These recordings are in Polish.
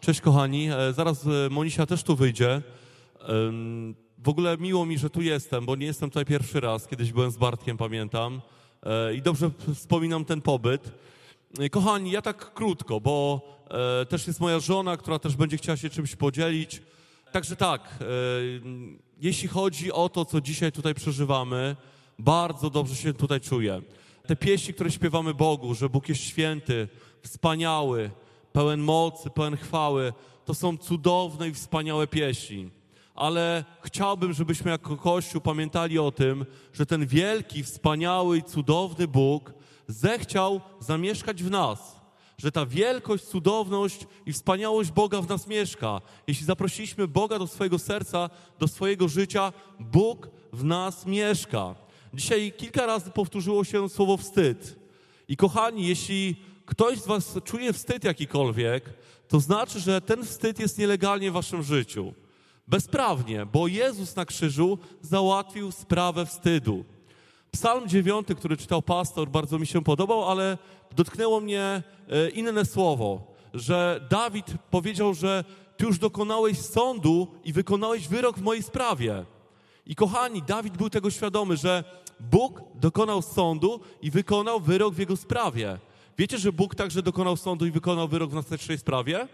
Cześć kochani, E, zaraz e, Monisia też tu wyjdzie. W ogóle miło mi, że tu jestem, bo nie jestem tutaj pierwszy raz. Kiedyś byłem z Bartkiem, pamiętam. E, I dobrze wspominam ten pobyt. Kochani, ja tak krótko, bo też jest moja żona, która też będzie chciała się czymś podzielić. Także tak, jeśli chodzi o to, co dzisiaj tutaj przeżywamy, bardzo dobrze się tutaj czuję. Te pieśni, które śpiewamy Bogu, że Bóg jest święty, wspaniały, pełen mocy, pełen chwały, to są cudowne i wspaniałe pieśni. Ale chciałbym, żebyśmy jako Kościół pamiętali o tym, że ten wielki, wspaniały i cudowny Bóg zechciał zamieszkać w nas że ta wielkość, cudowność i wspaniałość Boga w nas mieszka. Jeśli zaprosiliśmy Boga do swojego serca, do swojego życia, Bóg w nas mieszka. Dzisiaj kilka razy powtórzyło się słowo wstyd. I kochani, jeśli ktoś z Was czuje wstyd jakikolwiek, to znaczy, że ten wstyd jest nielegalnie w Waszym życiu. Bezprawnie, bo Jezus na krzyżu załatwił sprawę wstydu. Psalm 9, który czytał pastor, bardzo mi się podobał, ale dotknęło mnie e, inne słowo, że Dawid powiedział, że ty już dokonałeś sądu i wykonałeś wyrok w mojej sprawie. I kochani, Dawid był tego świadomy, że Bóg dokonał sądu i wykonał wyrok w jego sprawie. Wiecie, że Bóg także dokonał sądu i wykonał wyrok w następnej sprawie?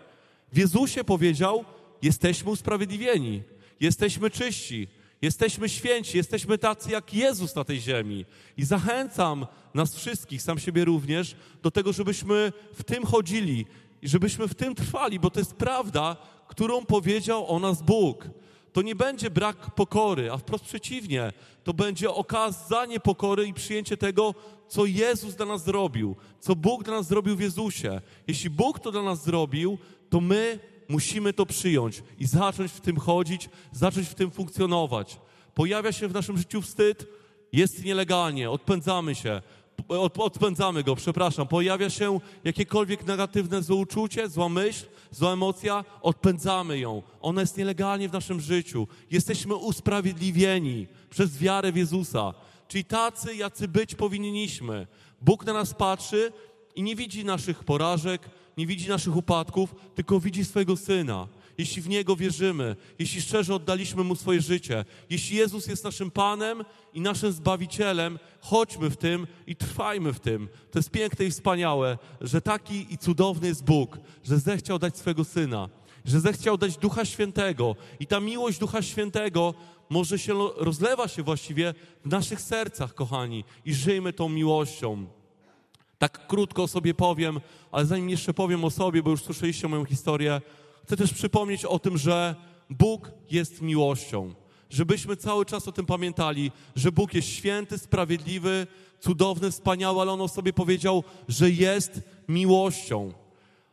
W Jezusie powiedział, jesteśmy usprawiedliwieni, jesteśmy czyści, Jesteśmy święci, jesteśmy tacy jak Jezus na tej ziemi. I zachęcam nas wszystkich, sam siebie również, do tego, żebyśmy w tym chodzili i żebyśmy w tym trwali, bo to jest prawda, którą powiedział o nas Bóg. To nie będzie brak pokory, a wprost przeciwnie, to będzie okazanie pokory i przyjęcie tego, co Jezus dla nas zrobił, co Bóg dla nas zrobił w Jezusie. Jeśli Bóg to dla nas zrobił, to my musimy to przyjąć i zacząć w tym chodzić, zacząć w tym funkcjonować. Pojawia się w naszym życiu wstyd, jest nielegalnie, odpędzamy się, od, odpędzamy go, przepraszam. Pojawia się jakiekolwiek negatywne złe uczucie, zła myśl, zła emocja, odpędzamy ją. Ona jest nielegalnie w naszym życiu. Jesteśmy usprawiedliwieni przez wiarę w Jezusa. Czyli tacy, jacy być powinniśmy. Bóg na nas patrzy i nie widzi naszych porażek, nie widzi naszych upadków, tylko widzi swojego Syna. Jeśli w Niego wierzymy, jeśli szczerze oddaliśmy Mu swoje życie, jeśli Jezus jest naszym Panem i naszym Zbawicielem, chodźmy w tym i trwajmy w tym. To jest piękne i wspaniałe, że taki i cudowny jest Bóg, że zechciał dać swego Syna, że zechciał dać Ducha Świętego i ta miłość Ducha Świętego może się rozlewa się właściwie w naszych sercach, kochani, i żyjmy tą miłością. Tak krótko o sobie powiem, ale zanim jeszcze powiem o sobie, bo już słyszeliście moją historię, chcę też przypomnieć o tym, że Bóg jest miłością. Żebyśmy cały czas o tym pamiętali, że Bóg jest święty, sprawiedliwy, cudowny, wspaniały, ale On o sobie powiedział, że jest miłością.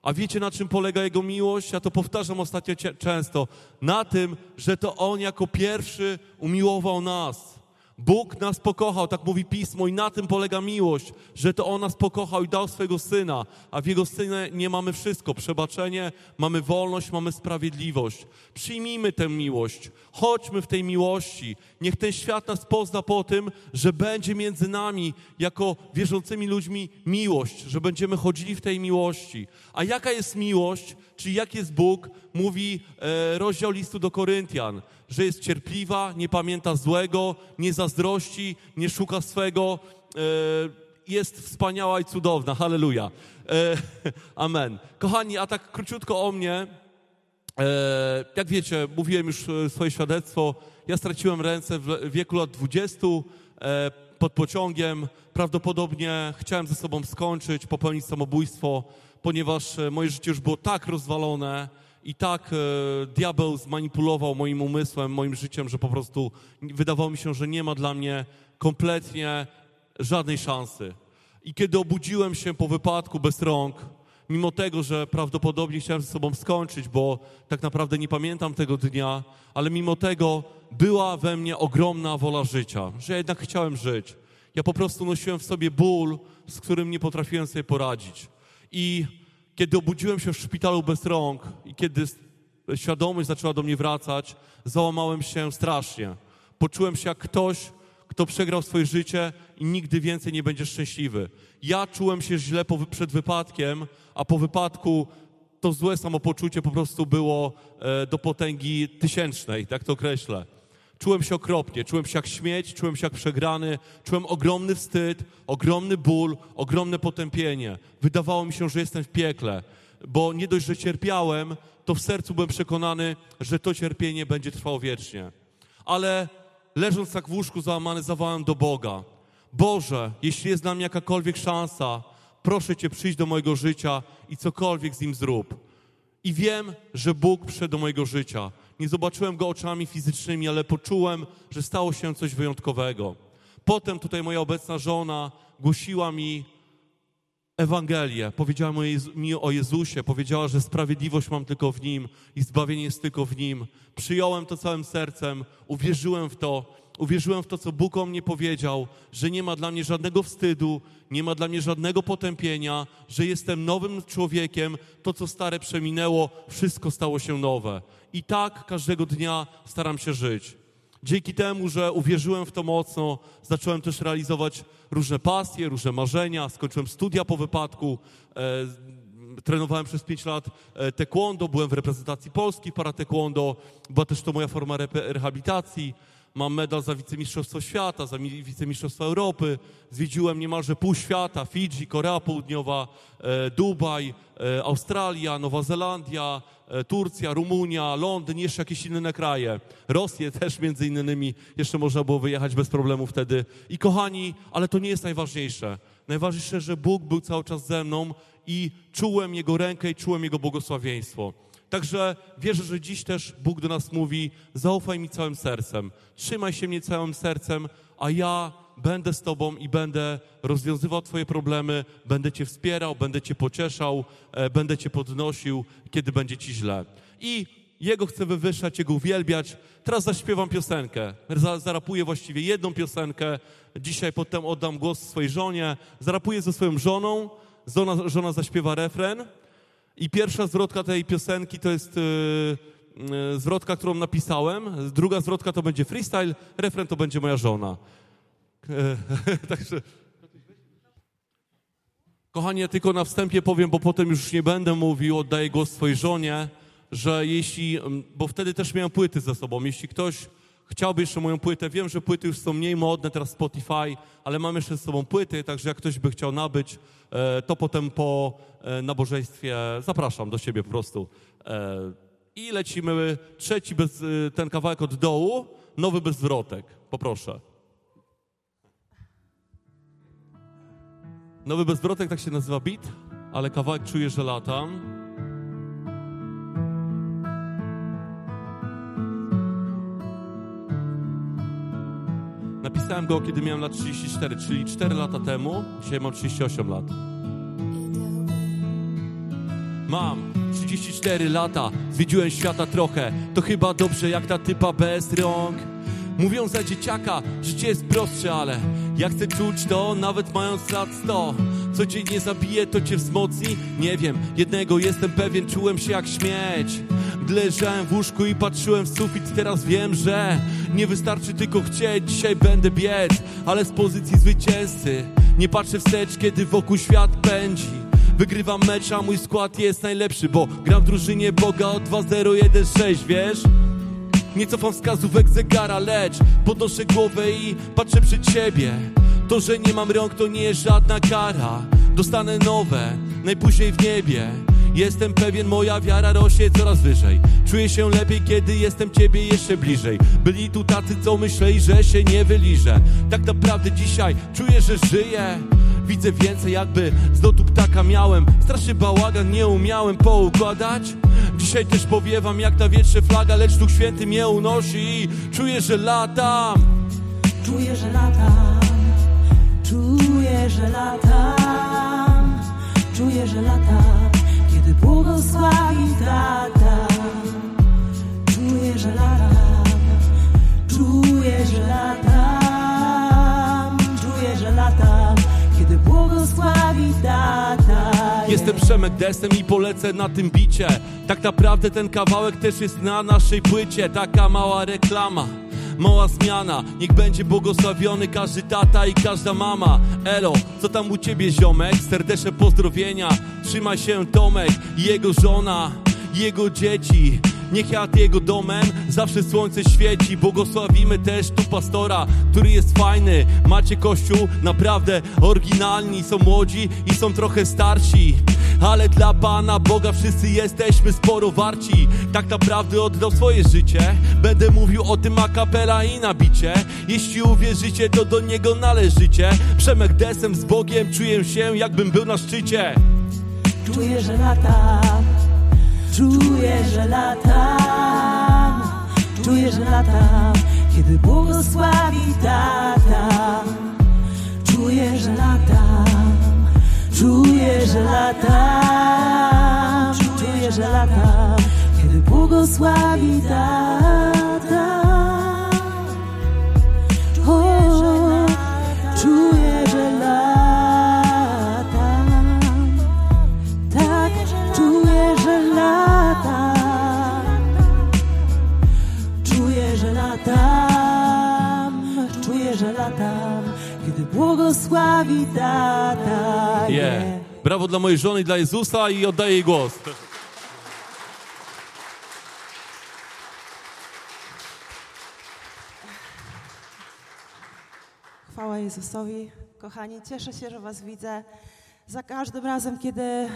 A wiecie, na czym polega Jego miłość? Ja to powtarzam ostatnio często. Na tym, że to On jako pierwszy umiłował nas. Bóg nas pokochał, tak mówi Pismo, i na tym polega miłość, że to On nas pokochał i dał swojego Syna, a w Jego Synie nie mamy wszystko. Przebaczenie, mamy wolność, mamy sprawiedliwość. Przyjmijmy tę miłość, chodźmy w tej miłości. Niech ten świat nas pozna po tym, że będzie między nami, jako wierzącymi ludźmi, miłość, że będziemy chodzili w tej miłości. A jaka jest miłość, czyli jak jest Bóg, mówi e, rozdział listu do Koryntian, że jest cierpliwa, nie pamięta złego, nie zazdrości, nie szuka swego, e, jest wspaniała i cudowna. Halleluja. E, amen. Kochani, a tak króciutko o mnie. E, jak wiecie, mówiłem już swoje świadectwo. Ja straciłem ręce w wieku lat 20 e, pod pociągiem. Prawdopodobnie chciałem ze sobą skończyć, popełnić samobójstwo, ponieważ moje życie już było tak rozwalone, i tak e, diabeł zmanipulował moim umysłem, moim życiem, że po prostu wydawało mi się, że nie ma dla mnie kompletnie żadnej szansy. I kiedy obudziłem się po wypadku bez rąk, mimo tego, że prawdopodobnie chciałem ze sobą skończyć, bo tak naprawdę nie pamiętam tego dnia, ale mimo tego była we mnie ogromna wola życia, że ja jednak chciałem żyć. Ja po prostu nosiłem w sobie ból, z którym nie potrafiłem sobie poradzić. I kiedy obudziłem się w szpitalu bez rąk i kiedy świadomość zaczęła do mnie wracać, załamałem się strasznie. Poczułem się jak ktoś, kto przegrał swoje życie i nigdy więcej nie będzie szczęśliwy. Ja czułem się źle po, przed wypadkiem, a po wypadku to złe samopoczucie po prostu było e, do potęgi tysięcznej, tak to określę. Czułem się okropnie, czułem się jak śmieć, czułem się jak przegrany, czułem ogromny wstyd, ogromny ból, ogromne potępienie. Wydawało mi się, że jestem w piekle, bo nie dość, że cierpiałem, to w sercu byłem przekonany, że to cierpienie będzie trwało wiecznie. Ale leżąc tak w łóżku załamany, zawołałem do Boga. Boże, jeśli jest dla mnie jakakolwiek szansa, proszę Cię przyjść do mojego życia i cokolwiek z nim zrób. I wiem, że Bóg przyszedł do mojego życia. Nie zobaczyłem Go oczami fizycznymi, ale poczułem, że stało się coś wyjątkowego. Potem tutaj moja obecna żona głosiła mi Ewangelię, powiedziała mi o Jezusie, powiedziała, że sprawiedliwość mam tylko w Nim i zbawienie jest tylko w Nim. Przyjąłem to całym sercem, uwierzyłem w to, uwierzyłem w to, co Bóg o mnie powiedział, że nie ma dla mnie żadnego wstydu, nie ma dla mnie żadnego potępienia, że jestem nowym człowiekiem, to co stare przeminęło, wszystko stało się nowe. I tak każdego dnia staram się żyć. Dzięki temu, że uwierzyłem w to mocno, zacząłem też realizować różne pasje, różne marzenia, skończyłem studia po wypadku, e, trenowałem przez pięć lat e, taekwondo, byłem w reprezentacji Polski para taekwondo, była też to moja forma rehabilitacji, mam medal za wicemistrzostwo świata, za wicemistrzostwo Europy, zwiedziłem niemalże pół świata, Fidżi, Korea Południowa, e, Dubaj, e, Australia, Nowa Zelandia, e, Turcja, Rumunia, Londyn, jeszcze jakieś inne kraje. Rosję też między innymi jeszcze można było wyjechać bez problemu wtedy. I kochani, ale to nie jest najważniejsze. Najważniejsze, że Bóg był cały czas ze mną i czułem Jego rękę i czułem Jego błogosławieństwo. Także wierzę, że dziś też Bóg do nas mówi: zaufaj mi całym sercem, trzymaj się mnie całym sercem, a ja będę z Tobą i będę rozwiązywał Twoje problemy, będę Cię wspierał, będę Cię pocieszał, e, będę Cię podnosił, kiedy będzie Ci źle. I Jego chcę wywyższać, Jego uwielbiać. Teraz zaśpiewam piosenkę. Zarapuję właściwie jedną piosenkę. Dzisiaj potem oddam głos swojej żonie. Zarapuję ze swoją żoną. Żona, żona zaśpiewa refren. I pierwsza zwrotka tej piosenki to jest yy, yy, zwrotka, którą napisałem. Druga zwrotka to będzie freestyle, refren to będzie moja żona. Także... Kochani, ja tylko na wstępie powiem, bo potem już nie będę mówił, oddaję głos swojej żonie, że jeśli, bo wtedy też miałem płyty ze sobą, jeśli ktoś chciałby jeszcze moją płytę, wiem, że płyty już są mniej modne, teraz Spotify, ale mam jeszcze z sobą płyty, także jak ktoś by chciał nabyć, e, to potem po e, nabożeństwie zapraszam do siebie po prostu. E, I lecimy trzeci, bez, ten kawałek od dołu, nowy bezzwrotek. Poproszę. Nowy bezzwrotek tak się nazywa beat, ale kawałek czuję, że latam. Napisałem go, kiedy miałem lat 34, czyli 4 lata temu. Dzisiaj mam 38 lat. Mam 34 lata, zwiedziłem świata trochę. To chyba dobrze, jak ta typa bez rąk. Mówią za dzieciaka, życie jest prostsze, ale ja chcę czuć to, nawet mając lat 100. Co cię nie zabije, to cię wzmocni? Nie wiem, jednego jestem pewien, czułem się jak śmieć. Gdy leżałem w łóżku i patrzyłem w sufit, teraz wiem, że nie wystarczy tylko chcieć, dzisiaj będę biec, ale z pozycji zwycięzcy. Nie patrzę wstecz, kiedy wokół świat pędzi. Wygrywam mecz, a mój skład jest najlepszy, bo gram w drużynie Boga o 2-0-1-6, wiesz? Nie cofam wskazówek zegara, lecz podnoszę głowę i patrzę przed siebie. To, że nie mam rąk, to nie jest żadna kara. Dostanę nowe, najpóźniej w niebie. Jestem pewien, moja wiara rośnie coraz wyżej. Czuję się lepiej, kiedy jestem Ciebie jeszcze bliżej. Byli tu tacy, co myśleli, że się nie wyliżę. Tak naprawdę dzisiaj czuję, że żyję. Widzę więcej, jakby z lotu ptaka miałem. Straszny bałagan, nie umiałem poukładać. Dzisiaj też powiewam jak ta wietrze flaga Lecz Duch Święty mnie unosi. I czuję, że latam. Czuję, że latam. Czuję, że latam. Czuję, że latam błogosławi tata. Czuję, że latam, czuję, że latam, czuję, że latam, kiedy błogosławi tata. Jestem Przemek Desem i polecę na tym bicie. Tak naprawdę ten kawałek też jest na naszej płycie, taka mała reklama. Mała zmiana Niech będzie błogosławiony każdy tata i każda mama. Elo, co tam u ciebie ziomek? Serdeczne pozdrowienia. Trzymaj się Tomek i jego żona jego dzieci. Niech nad jego domem zawsze słońce świeci. Błogosławimy też tu pastora, który jest fajny. Macie kościół naprawdę oryginalni. Są młodzi i są trochę starsi ale dla Pana Boga wszyscy jesteśmy sporo warci. Tak naprawdę oddał swoje życie. Będę mówił o tym a kapela i nabicie Jeśli uwierzycie, to do Niego należycie. Przemek desem z Bogiem Czuję się jakbym był na szczycie. Czuję, że latam, czuję, że latam, czuję, że latam, kiedy błogosławi tata. Czuję, że latam, czuję, że latam, czuję, że latam, kiedy błogosławi tata. O, czuję, że latam. Tak, czuję, że latam. Czuję, że latam. Czuję, że latam. Kiedy błogosławi tata. Yeah. Brawo dla mojej żony i dla Jezusa i oddaję jej głos. Chwała Jezusowi. Kochani, cieszę się, że Was widzę. Za każdym razem, kiedy em,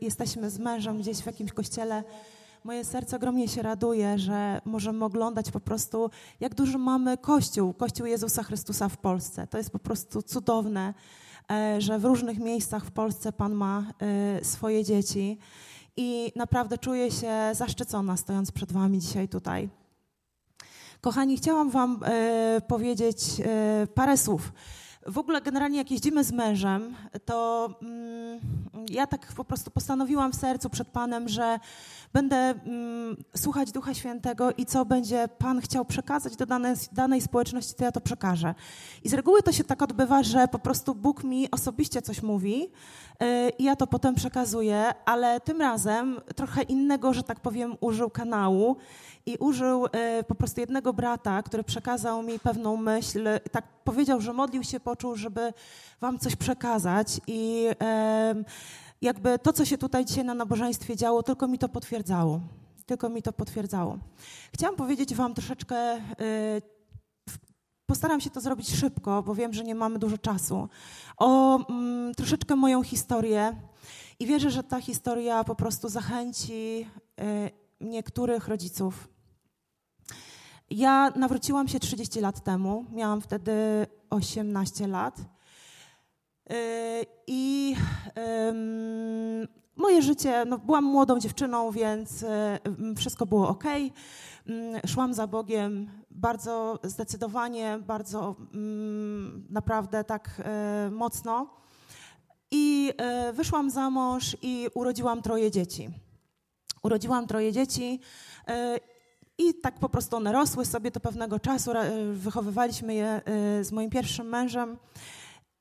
jesteśmy z mężem gdzieś w jakimś kościele, moje serce ogromnie się raduje, że możemy oglądać po prostu, jak duży mamy Kościół, Kościół Jezusa Chrystusa w Polsce. To jest po prostu cudowne, że w różnych miejscach w Polsce Pan ma e, swoje dzieci. I naprawdę czuję się zaszczycona, stojąc przed Wami dzisiaj tutaj. Kochani, chciałam Wam e, powiedzieć e, parę słów. W ogóle generalnie jak jeździmy z mężem, to mm, ja tak po prostu postanowiłam w sercu przed Panem, że będę mm, słuchać Ducha Świętego i co będzie Pan chciał przekazać do danej, danej społeczności, to ja to przekażę. I z reguły to się tak odbywa, że po prostu Bóg mi osobiście coś mówi yy, i ja to potem przekazuję, ale tym razem trochę innego, że tak powiem, użył kanału i użył e, po prostu jednego brata, który przekazał mi pewną myśl, tak powiedział, że modlił się, poczuł, żeby wam coś przekazać i jakby to, co się tutaj dzisiaj na nabożeństwie działo, tylko mi to potwierdzało. Tylko mi to potwierdzało. Chciałam powiedzieć wam troszeczkę, e, postaram się to zrobić szybko, bo wiem, że nie mamy dużo czasu, o mm, troszeczkę moją historię i wierzę, że ta historia po prostu zachęci e, niektórych rodziców ja nawróciłam się 30 lat temu, miałam wtedy 18 lat. Yy, I moje życie, no byłam młodą dziewczyną, więc yy, wszystko było ok. Yy, szłam za Bogiem bardzo zdecydowanie, bardzo naprawdę tak mocno. I wyszłam za mąż i urodziłam troje dzieci. Urodziłam troje dzieci i tak po prostu one rosły sobie do pewnego czasu, wychowywaliśmy je e, z moim pierwszym mężem.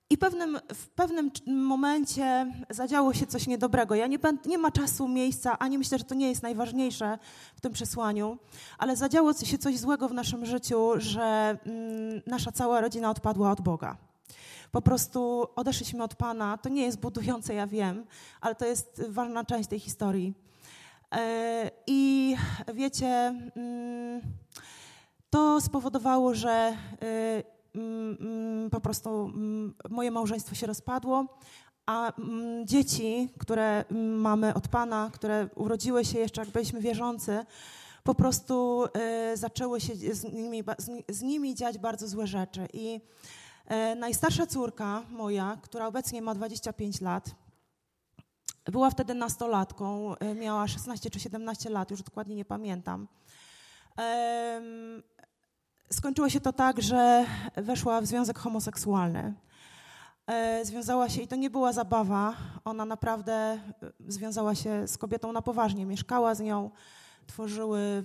I pewnym, w pewnym momencie zadziało się coś niedobrego. Ja nie, nie ma czasu, miejsca, ani myślę, że to nie jest najważniejsze w tym przesłaniu, ale zadziało się coś złego w naszym życiu, że mm, nasza cała rodzina odpadła od Boga. Po prostu odeszliśmy od Pana. To nie jest budujące, ja wiem, ale to jest ważna część tej historii. E, I wiecie, mm, to spowodowało, że e, mm, mm, po prostu moje małżeństwo się rozpadło, a dzieci, które mamy od Pana, które urodziły się jeszcze jak byliśmy wierzący, po prostu e, zaczęły się z nimi, z nimi dziać bardzo złe rzeczy. I najstarsza córka moja, która obecnie ma 25 lat, była wtedy nastolatką, e, miała 16 czy 17 lat, już dokładnie nie pamiętam. Skończyło się to tak, że weszła w związek homoseksualny. E, związała się, i to nie była zabawa, ona naprawdę e, związała się z kobietą na poważnie, mieszkała z nią, tworzyły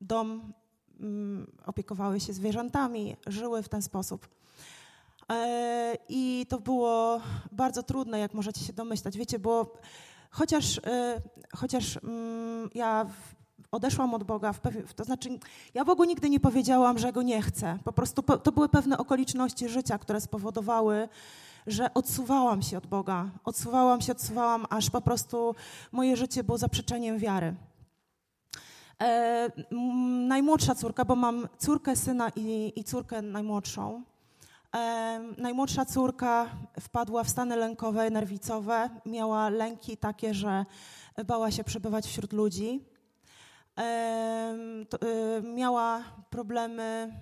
dom, mm, opiekowały się zwierzętami, żyły w ten sposób. E, I to było bardzo trudne, jak możecie się domyślać. Wiecie, bo chociaż, e, chociaż mm, ja odeszłam od Boga, to znaczy ja Bogu nigdy nie powiedziałam, że Go nie chcę. Po prostu to były pewne okoliczności życia, które spowodowały, że odsuwałam się od Boga. Odsuwałam się, odsuwałam, aż po prostu moje życie było zaprzeczeniem wiary. E, najmłodsza córka, bo mam córkę, syna i, i córkę najmłodszą. Najmłodsza córka wpadła w stany lękowe, nerwicowe. Miała lęki takie, że bała się przebywać wśród ludzi. E, miała problemy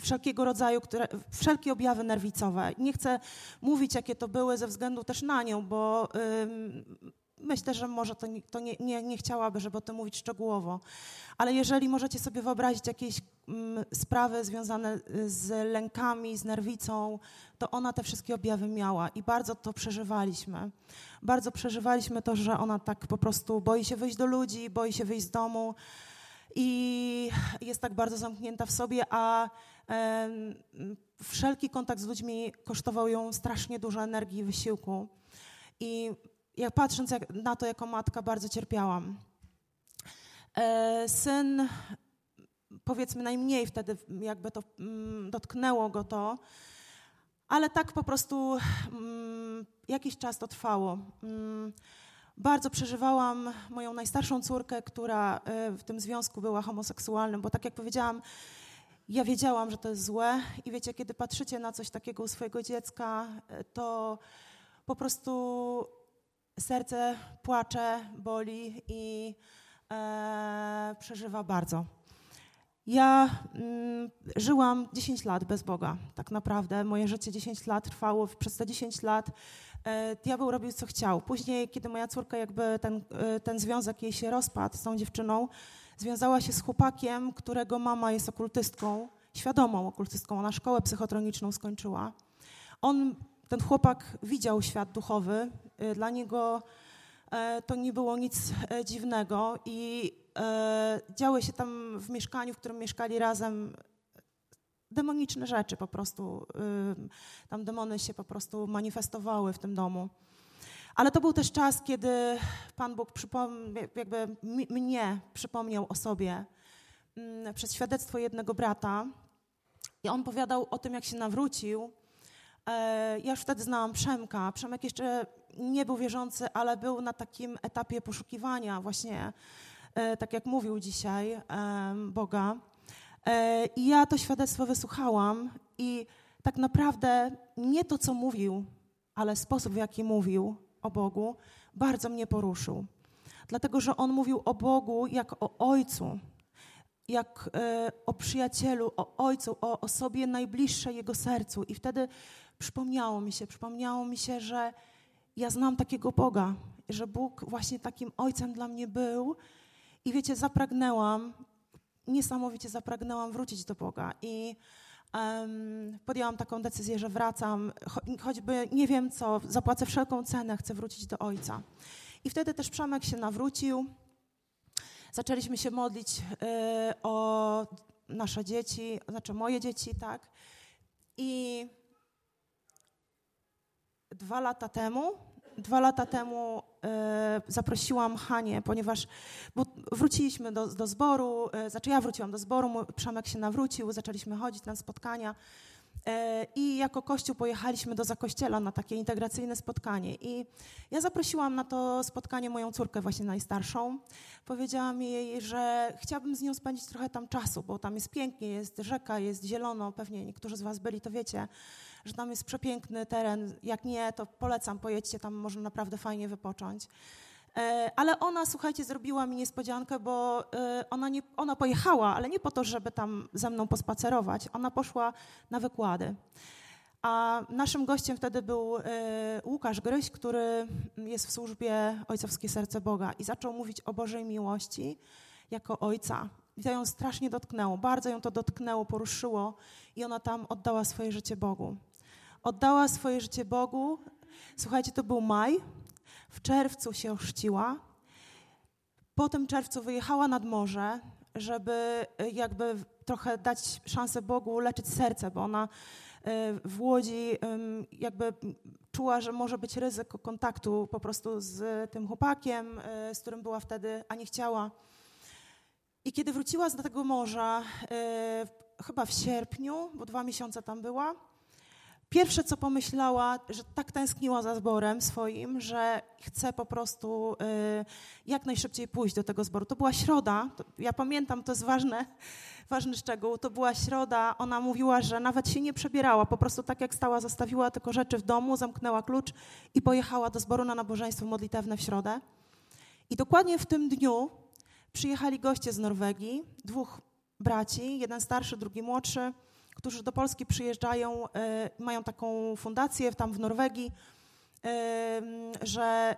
wszelkiego rodzaju, które, wszelkie objawy nerwicowe. Nie chcę mówić, jakie to były ze względu też na nią, bo myślę, że może to, to nie, nie, nie chciałaby, żeby o tym mówić szczegółowo. Ale jeżeli możecie sobie wyobrazić jakieś ym, sprawy związane z lękami, z nerwicą, to ona te wszystkie objawy miała i bardzo to przeżywaliśmy. Bardzo przeżywaliśmy to, że ona tak po prostu boi się wyjść do ludzi, boi się wyjść z domu i jest tak bardzo zamknięta w sobie, a wszelki kontakt z ludźmi kosztował ją strasznie dużo energii i wysiłku. I ja patrząc jak, na to jako matka bardzo cierpiałam. E, syn, powiedzmy najmniej wtedy jakby to mm, dotknęło go to, ale tak po prostu mm, jakiś czas to trwało. Mm, bardzo przeżywałam moją najstarszą córkę, która e, w tym związku była homoseksualnym, bo tak jak powiedziałam, ja wiedziałam, że to jest złe i wiecie, kiedy patrzycie na coś takiego u swojego dziecka, e, to po prostu serce płacze, boli i e, przeżywa bardzo. Ja mm, żyłam 10 lat bez Boga, tak naprawdę. Moje życie 10 lat trwało. Przez te 10 lat e, diabeł robił co chciał. Później, kiedy moja córka, jakby ten, e, ten związek jej się rozpadł z tą dziewczyną, związała się z chłopakiem, którego mama jest okultystką, świadomą okultystką. Ona szkołę psychotroniczną skończyła. On, ten chłopak widział świat duchowy. E, Dla niego e, to nie było nic e, dziwnego i e, działy się tam w mieszkaniu, w którym mieszkali razem demoniczne rzeczy po prostu. Tam demony się po prostu manifestowały w tym domu. Ale to był też czas, kiedy Pan Bóg jakby mnie przypomniał o sobie przez świadectwo jednego brata. I on opowiadał o tym, jak się nawrócił. E, Ja już wtedy znałam Przemka. Przemek jeszcze nie był wierzący, ale był na takim etapie poszukiwania właśnie, e, tak jak mówił dzisiaj, em, Boga. E, I ja to świadectwo wysłuchałam i tak naprawdę nie to, co mówił, ale sposób, w jaki mówił o Bogu, bardzo mnie poruszył. Dlatego, że on mówił o Bogu jak o Ojcu, jak e, o przyjacielu, o Ojcu, o osobie najbliższej Jego sercu. I wtedy przypomniało mi się, przypomniało mi się, że ja znam takiego Boga, że Bóg właśnie takim Ojcem dla mnie był. I wiecie, zapragnęłam, niesamowicie zapragnęłam wrócić do Boga. I em, podjęłam taką decyzję, że wracam, cho- choćby nie wiem co, zapłacę wszelką cenę, chcę wrócić do Ojca. I wtedy też Przemek się nawrócił. Zaczęliśmy się modlić y, o nasze dzieci, znaczy moje dzieci, tak. I dwa lata temu, dwa lata temu e, zaprosiłam Hanię, ponieważ wróciliśmy do, do zboru, e, znaczy ja wróciłam do zboru, mój Przemek się nawrócił, zaczęliśmy chodzić na spotkania e, i jako kościół pojechaliśmy do Zakościela na takie integracyjne spotkanie i ja zaprosiłam na to spotkanie moją córkę właśnie najstarszą. Powiedziałam jej, że chciałabym z nią spędzić trochę tam czasu, bo tam jest pięknie, jest rzeka, jest zielono, pewnie niektórzy z was byli, to wiecie, że tam jest przepiękny teren. Jak nie, to polecam, pojedźcie tam, można naprawdę fajnie wypocząć. E, Ale ona, słuchajcie, zrobiła mi niespodziankę, bo e, ona, nie, ona pojechała, ale nie po to, żeby tam ze mną pospacerować. Ona poszła na wykłady. A naszym gościem wtedy był e, Łukasz Gryś, który jest w służbie Ojcowskie Serce Boga i zaczął mówić o Bożej miłości jako Ojca. I to ją strasznie dotknęło, bardzo ją to dotknęło, poruszyło i ona tam oddała swoje życie Bogu. Oddała swoje życie Bogu. Słuchajcie, to był maj. W czerwcu się ochrzciła. Po tym czerwcu wyjechała nad morze, żeby y, jakby trochę dać szansę Bogu leczyć serce, bo ona y, w Łodzi jakby czuła, że może być ryzyko kontaktu po prostu z tym chłopakiem, y, z którym była wtedy, a nie chciała. I kiedy wróciła z tego morza, chyba w sierpniu, bo dwa miesiące tam była, pierwsze co pomyślała, że tak tęskniła za zborem swoim, że chce po prostu e, jak najszybciej pójść do tego zboru. To była środa, ja pamiętam, to jest ważne, ważny szczegół, to była środa, ona mówiła, że nawet się nie przebierała, po prostu tak jak stała, zostawiła tylko rzeczy w domu, zamknęła klucz i pojechała do zboru na nabożeństwo modlitewne w środę. I dokładnie w tym dniu przyjechali goście z Norwegii, dwóch braci, jeden starszy, drugi młodszy, którzy do Polski przyjeżdżają, e, mają taką fundację tam w Norwegii, e, że e,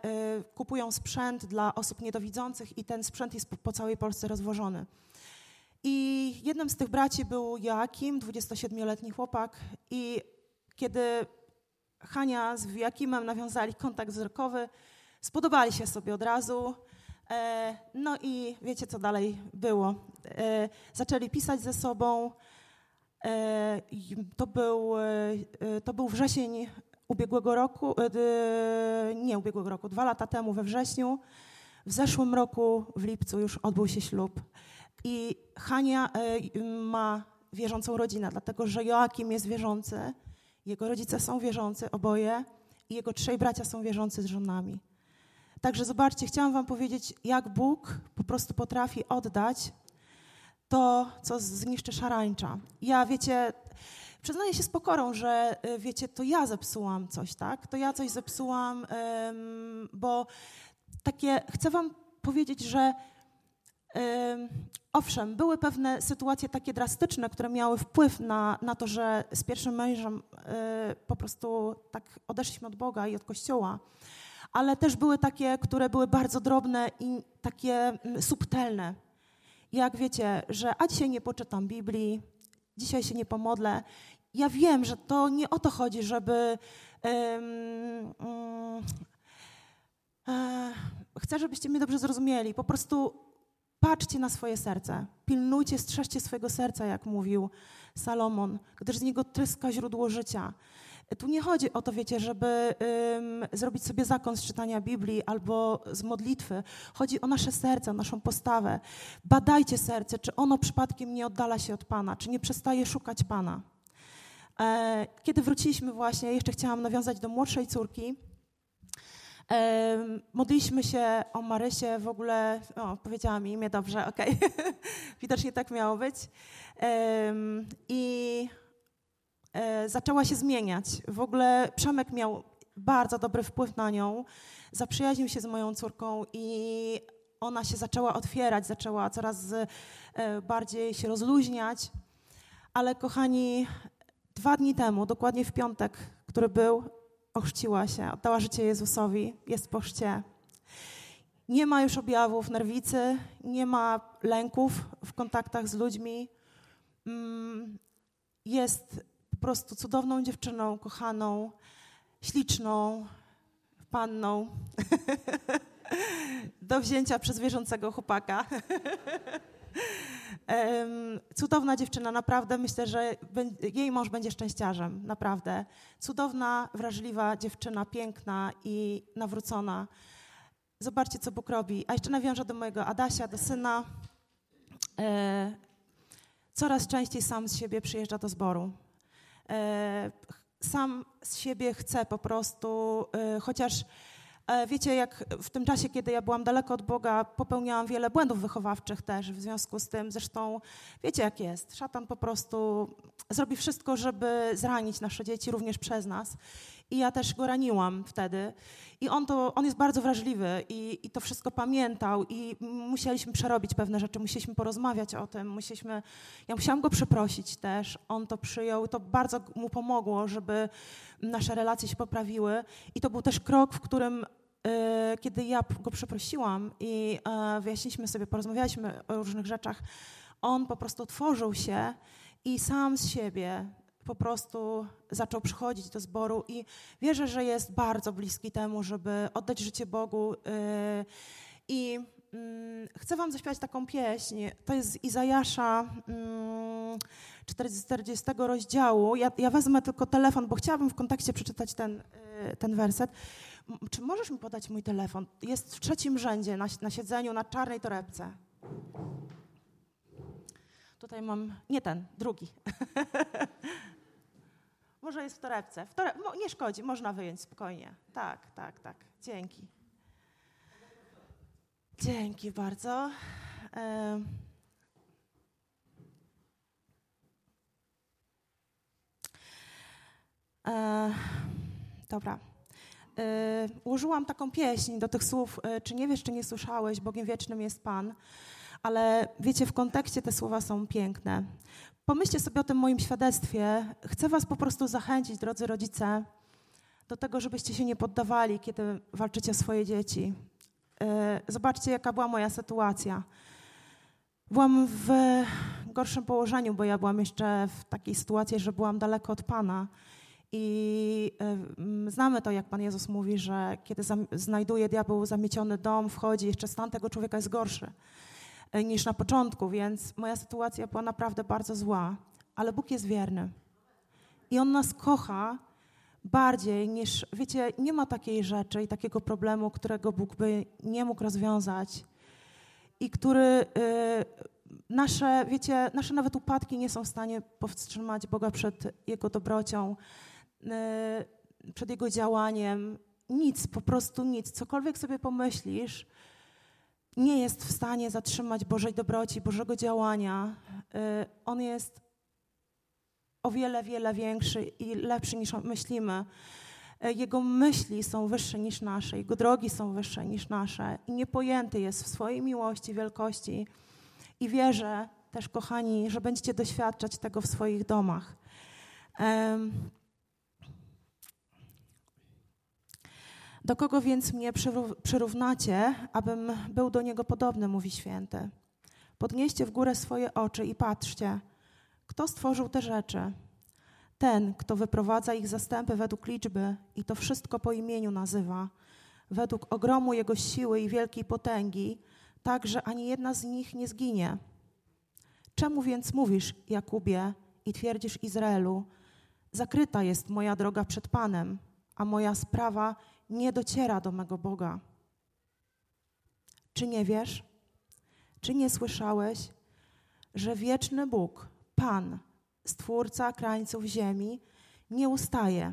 kupują sprzęt dla osób niedowidzących i ten sprzęt jest po, całej Polsce rozwożony. I jednym z tych braci był Joakim, 27-letni chłopak i kiedy Hania z Joakimem nawiązali kontakt wzrokowy, spodobali się sobie od razu, no i wiecie, co dalej było. Zaczęli pisać ze sobą. E, to był, to był wrzesień ubiegłego roku, nie ubiegłego roku, dwa lata temu we wrześniu. W zeszłym roku, w lipcu, już odbył się ślub. I Hania ma wierzącą rodzinę, dlatego że Joakim jest wierzący, jego rodzice są wierzący, oboje, i jego trzej bracia są wierzący z żonami. Także zobaczcie, chciałam Wam powiedzieć, jak Bóg po prostu potrafi oddać to, co zniszczy szarańcza. Ja, wiecie, przyznaję się z pokorą, że y, wiecie, to ja zepsułam coś, tak? To ja coś zepsułam, bo takie, chcę Wam powiedzieć, że owszem, były pewne sytuacje takie drastyczne, które miały wpływ na, na to, że z pierwszym mężem y, po prostu tak odeszliśmy od Boga i od Kościoła ale też były takie, które były bardzo drobne i takie mm, subtelne. Jak wiecie, że a dzisiaj nie poczytam Biblii, dzisiaj się nie pomodlę. Ja wiem, że to nie o to chodzi, żeby. Um, um, chcę, żebyście mnie dobrze zrozumieli. Po prostu patrzcie na swoje serce. Pilnujcie, strzeżcie swojego serca, jak mówił Salomon, gdyż z niego tryska źródło życia. Tu nie chodzi o to, wiecie, żeby zrobić sobie zakon z czytania Biblii albo z modlitwy. Chodzi o nasze serce, o naszą postawę. Badajcie serce, czy ono przypadkiem nie oddala się od Pana, czy nie przestaje szukać Pana. E, kiedy wróciliśmy właśnie, jeszcze chciałam nawiązać do młodszej córki. E, modliliśmy się o Marysię, w ogóle, o, powiedziała mi imię dobrze, okej, okay. widocznie tak miało być. E, I zaczęła się zmieniać. W ogóle Przemek miał bardzo dobry wpływ na nią, zaprzyjaźnił się z moją córką i ona się zaczęła otwierać, zaczęła coraz e, bardziej się rozluźniać. Ale kochani, dwa dni temu, dokładnie w piątek, który był, ochrzciła się, oddała życie Jezusowi, jest po chrzcie. Nie ma już objawów nerwicy, nie ma lęków w kontaktach z ludźmi. Mm, jest po prostu cudowną dziewczyną, kochaną, śliczną, panną do wzięcia przez wierzącego chłopaka. Cudowna dziewczyna, naprawdę myślę, że jej mąż będzie szczęściarzem, naprawdę. Cudowna, wrażliwa dziewczyna, piękna i nawrócona. Zobaczcie, co Bóg robi. A jeszcze nawiążę do mojego Adasia, do syna. E, coraz częściej sam z siebie przyjeżdża do zboru. E, sam z siebie chce po prostu, e, chociaż e, wiecie, jak w tym czasie, kiedy ja byłam daleko od Boga, popełniałam wiele błędów wychowawczych też w związku z tym. Zresztą wiecie, jak jest. Szatan po prostu zrobi wszystko, żeby zranić nasze dzieci również przez nas. I ja też go raniłam wtedy. I on, to, on jest bardzo wrażliwy i, i to wszystko pamiętał i musieliśmy przerobić pewne rzeczy, musieliśmy porozmawiać o tym, musieliśmy, ja musiałam go przeprosić też, on to przyjął, to bardzo mu pomogło, żeby nasze relacje się poprawiły i to był też krok, w którym e, kiedy ja go przeprosiłam i e, wyjaśniliśmy sobie, porozmawialiśmy o różnych rzeczach, on po prostu otworzył się i sam z siebie po prostu zaczął przychodzić do zboru i wierzę, że jest bardzo bliski temu, żeby oddać życie Bogu. Y, I mm, chcę wam zaśpiewać taką pieśń. To jest z Izajasza 40 mm, rozdziału. Ja, ja wezmę tylko telefon, bo chciałabym w kontekście przeczytać ten, y, ten werset. Czy możesz mi podać mój telefon? Jest w trzecim rzędzie na, na siedzeniu na czarnej torebce. Tutaj mam, nie ten, drugi. Może jest w torebce. W. Nie szkodzi, można wyjąć spokojnie. Tak, tak, tak. Dzięki. Dzięki bardzo. E... Dobra. E... Ułożyłam taką pieśń do tych słów, e, czy nie wiesz, czy nie słyszałeś, Bogiem Wiecznym jest Pan ale wiecie, w kontekście te słowa są piękne. Pomyślcie sobie o tym moim świadectwie. Chcę Was po prostu zachęcić, drodzy rodzice, do tego, żebyście się nie poddawali, kiedy walczycie o swoje dzieci. E, zobaczcie, jaka była moja sytuacja. Byłam w gorszym położeniu, bo ja byłam jeszcze w takiej sytuacji, że byłam daleko od Pana. I znamy to, jak Pan Jezus mówi, że kiedy znajduje diabeł zamieciony dom, wchodzi, jeszcze stan tego człowieka jest gorszy. E, niż na początku, więc moja sytuacja była naprawdę bardzo zła, ale Bóg jest wierny. I On nas kocha bardziej niż, wiecie, nie ma takiej rzeczy i takiego problemu, którego Bóg by nie mógł rozwiązać i który y, nasze, wiecie, nasze nawet upadki nie są w stanie powstrzymać Boga przed Jego dobrocią, y, przed Jego działaniem. Nic, po prostu nic. Cokolwiek sobie pomyślisz, nie jest w stanie zatrzymać Bożej dobroci, Bożego działania. Y, on jest o wiele, wiele większy i lepszy niż myślimy. Y, jego myśli są wyższe niż nasze, Jego drogi są wyższe niż nasze i niepojęty jest w swojej miłości, wielkości. I wierzę też, kochani, że będziecie doświadczać tego w swoich domach. Do kogo więc mnie przyrównacie, abym był do niego podobny, mówi święty. Podnieście w górę swoje oczy i patrzcie, kto stworzył te rzeczy. Ten, kto wyprowadza ich zastępy według liczby i to wszystko po imieniu nazywa, według ogromu jego siły i wielkiej potęgi, tak, że ani jedna z nich nie zginie. Czemu więc mówisz, Jakubie, i twierdzisz Izraelu, zakryta jest moja droga przed Panem, a moja sprawa nie dociera do mego Boga. Czy nie wiesz? Czy nie słyszałeś, że wieczny Bóg, Pan, Stwórca krańców ziemi, nie ustaje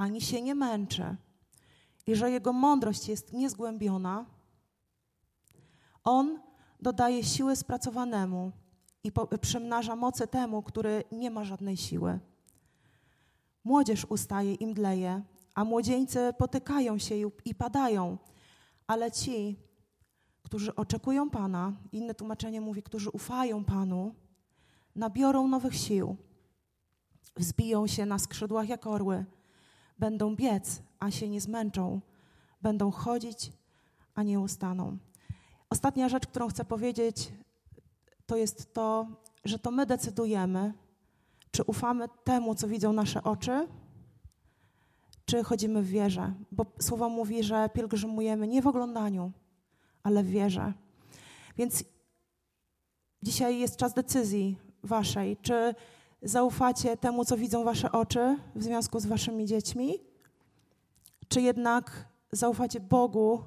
ani się nie męczy i że Jego mądrość jest niezgłębiona? On dodaje siły spracowanemu i przemnaża mocy temu, który nie ma żadnej siły. Młodzież ustaje i mdleje, a młodzieńcy potykają się i padają, ale ci, którzy oczekują Pana, inne tłumaczenie mówi, którzy ufają Panu, nabiorą nowych sił, wzbiją się na skrzydłach jak orły, będą biec, a się nie zmęczą, będą chodzić, a nie ustaną. Ostatnia rzecz, którą chcę powiedzieć, to jest to, że to my decydujemy, czy ufamy temu, co widzą nasze oczy, czy chodzimy w wierze, bo słowo mówi, że pielgrzymujemy nie w oglądaniu, ale w wierze. Więc dzisiaj jest czas decyzji waszej, czy zaufacie temu, co widzą wasze oczy w związku z waszymi dziećmi, czy jednak zaufacie Bogu,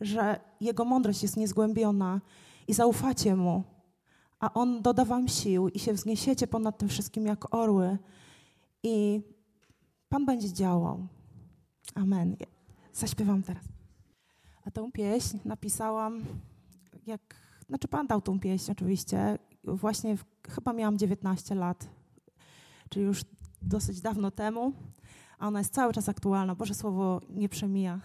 że Jego mądrość jest niezgłębiona i zaufacie Mu, a On doda wam sił i się wzniesiecie ponad tym wszystkim jak orły i Pan będzie działał. Amen. Zaśpiewam teraz. A tą pieśń napisałam, jak, znaczy Pan dał tą pieśń oczywiście, właśnie w, chyba miałam 19 lat, czyli już dosyć dawno temu, a ona jest cały czas aktualna. Boże Słowo nie przemija.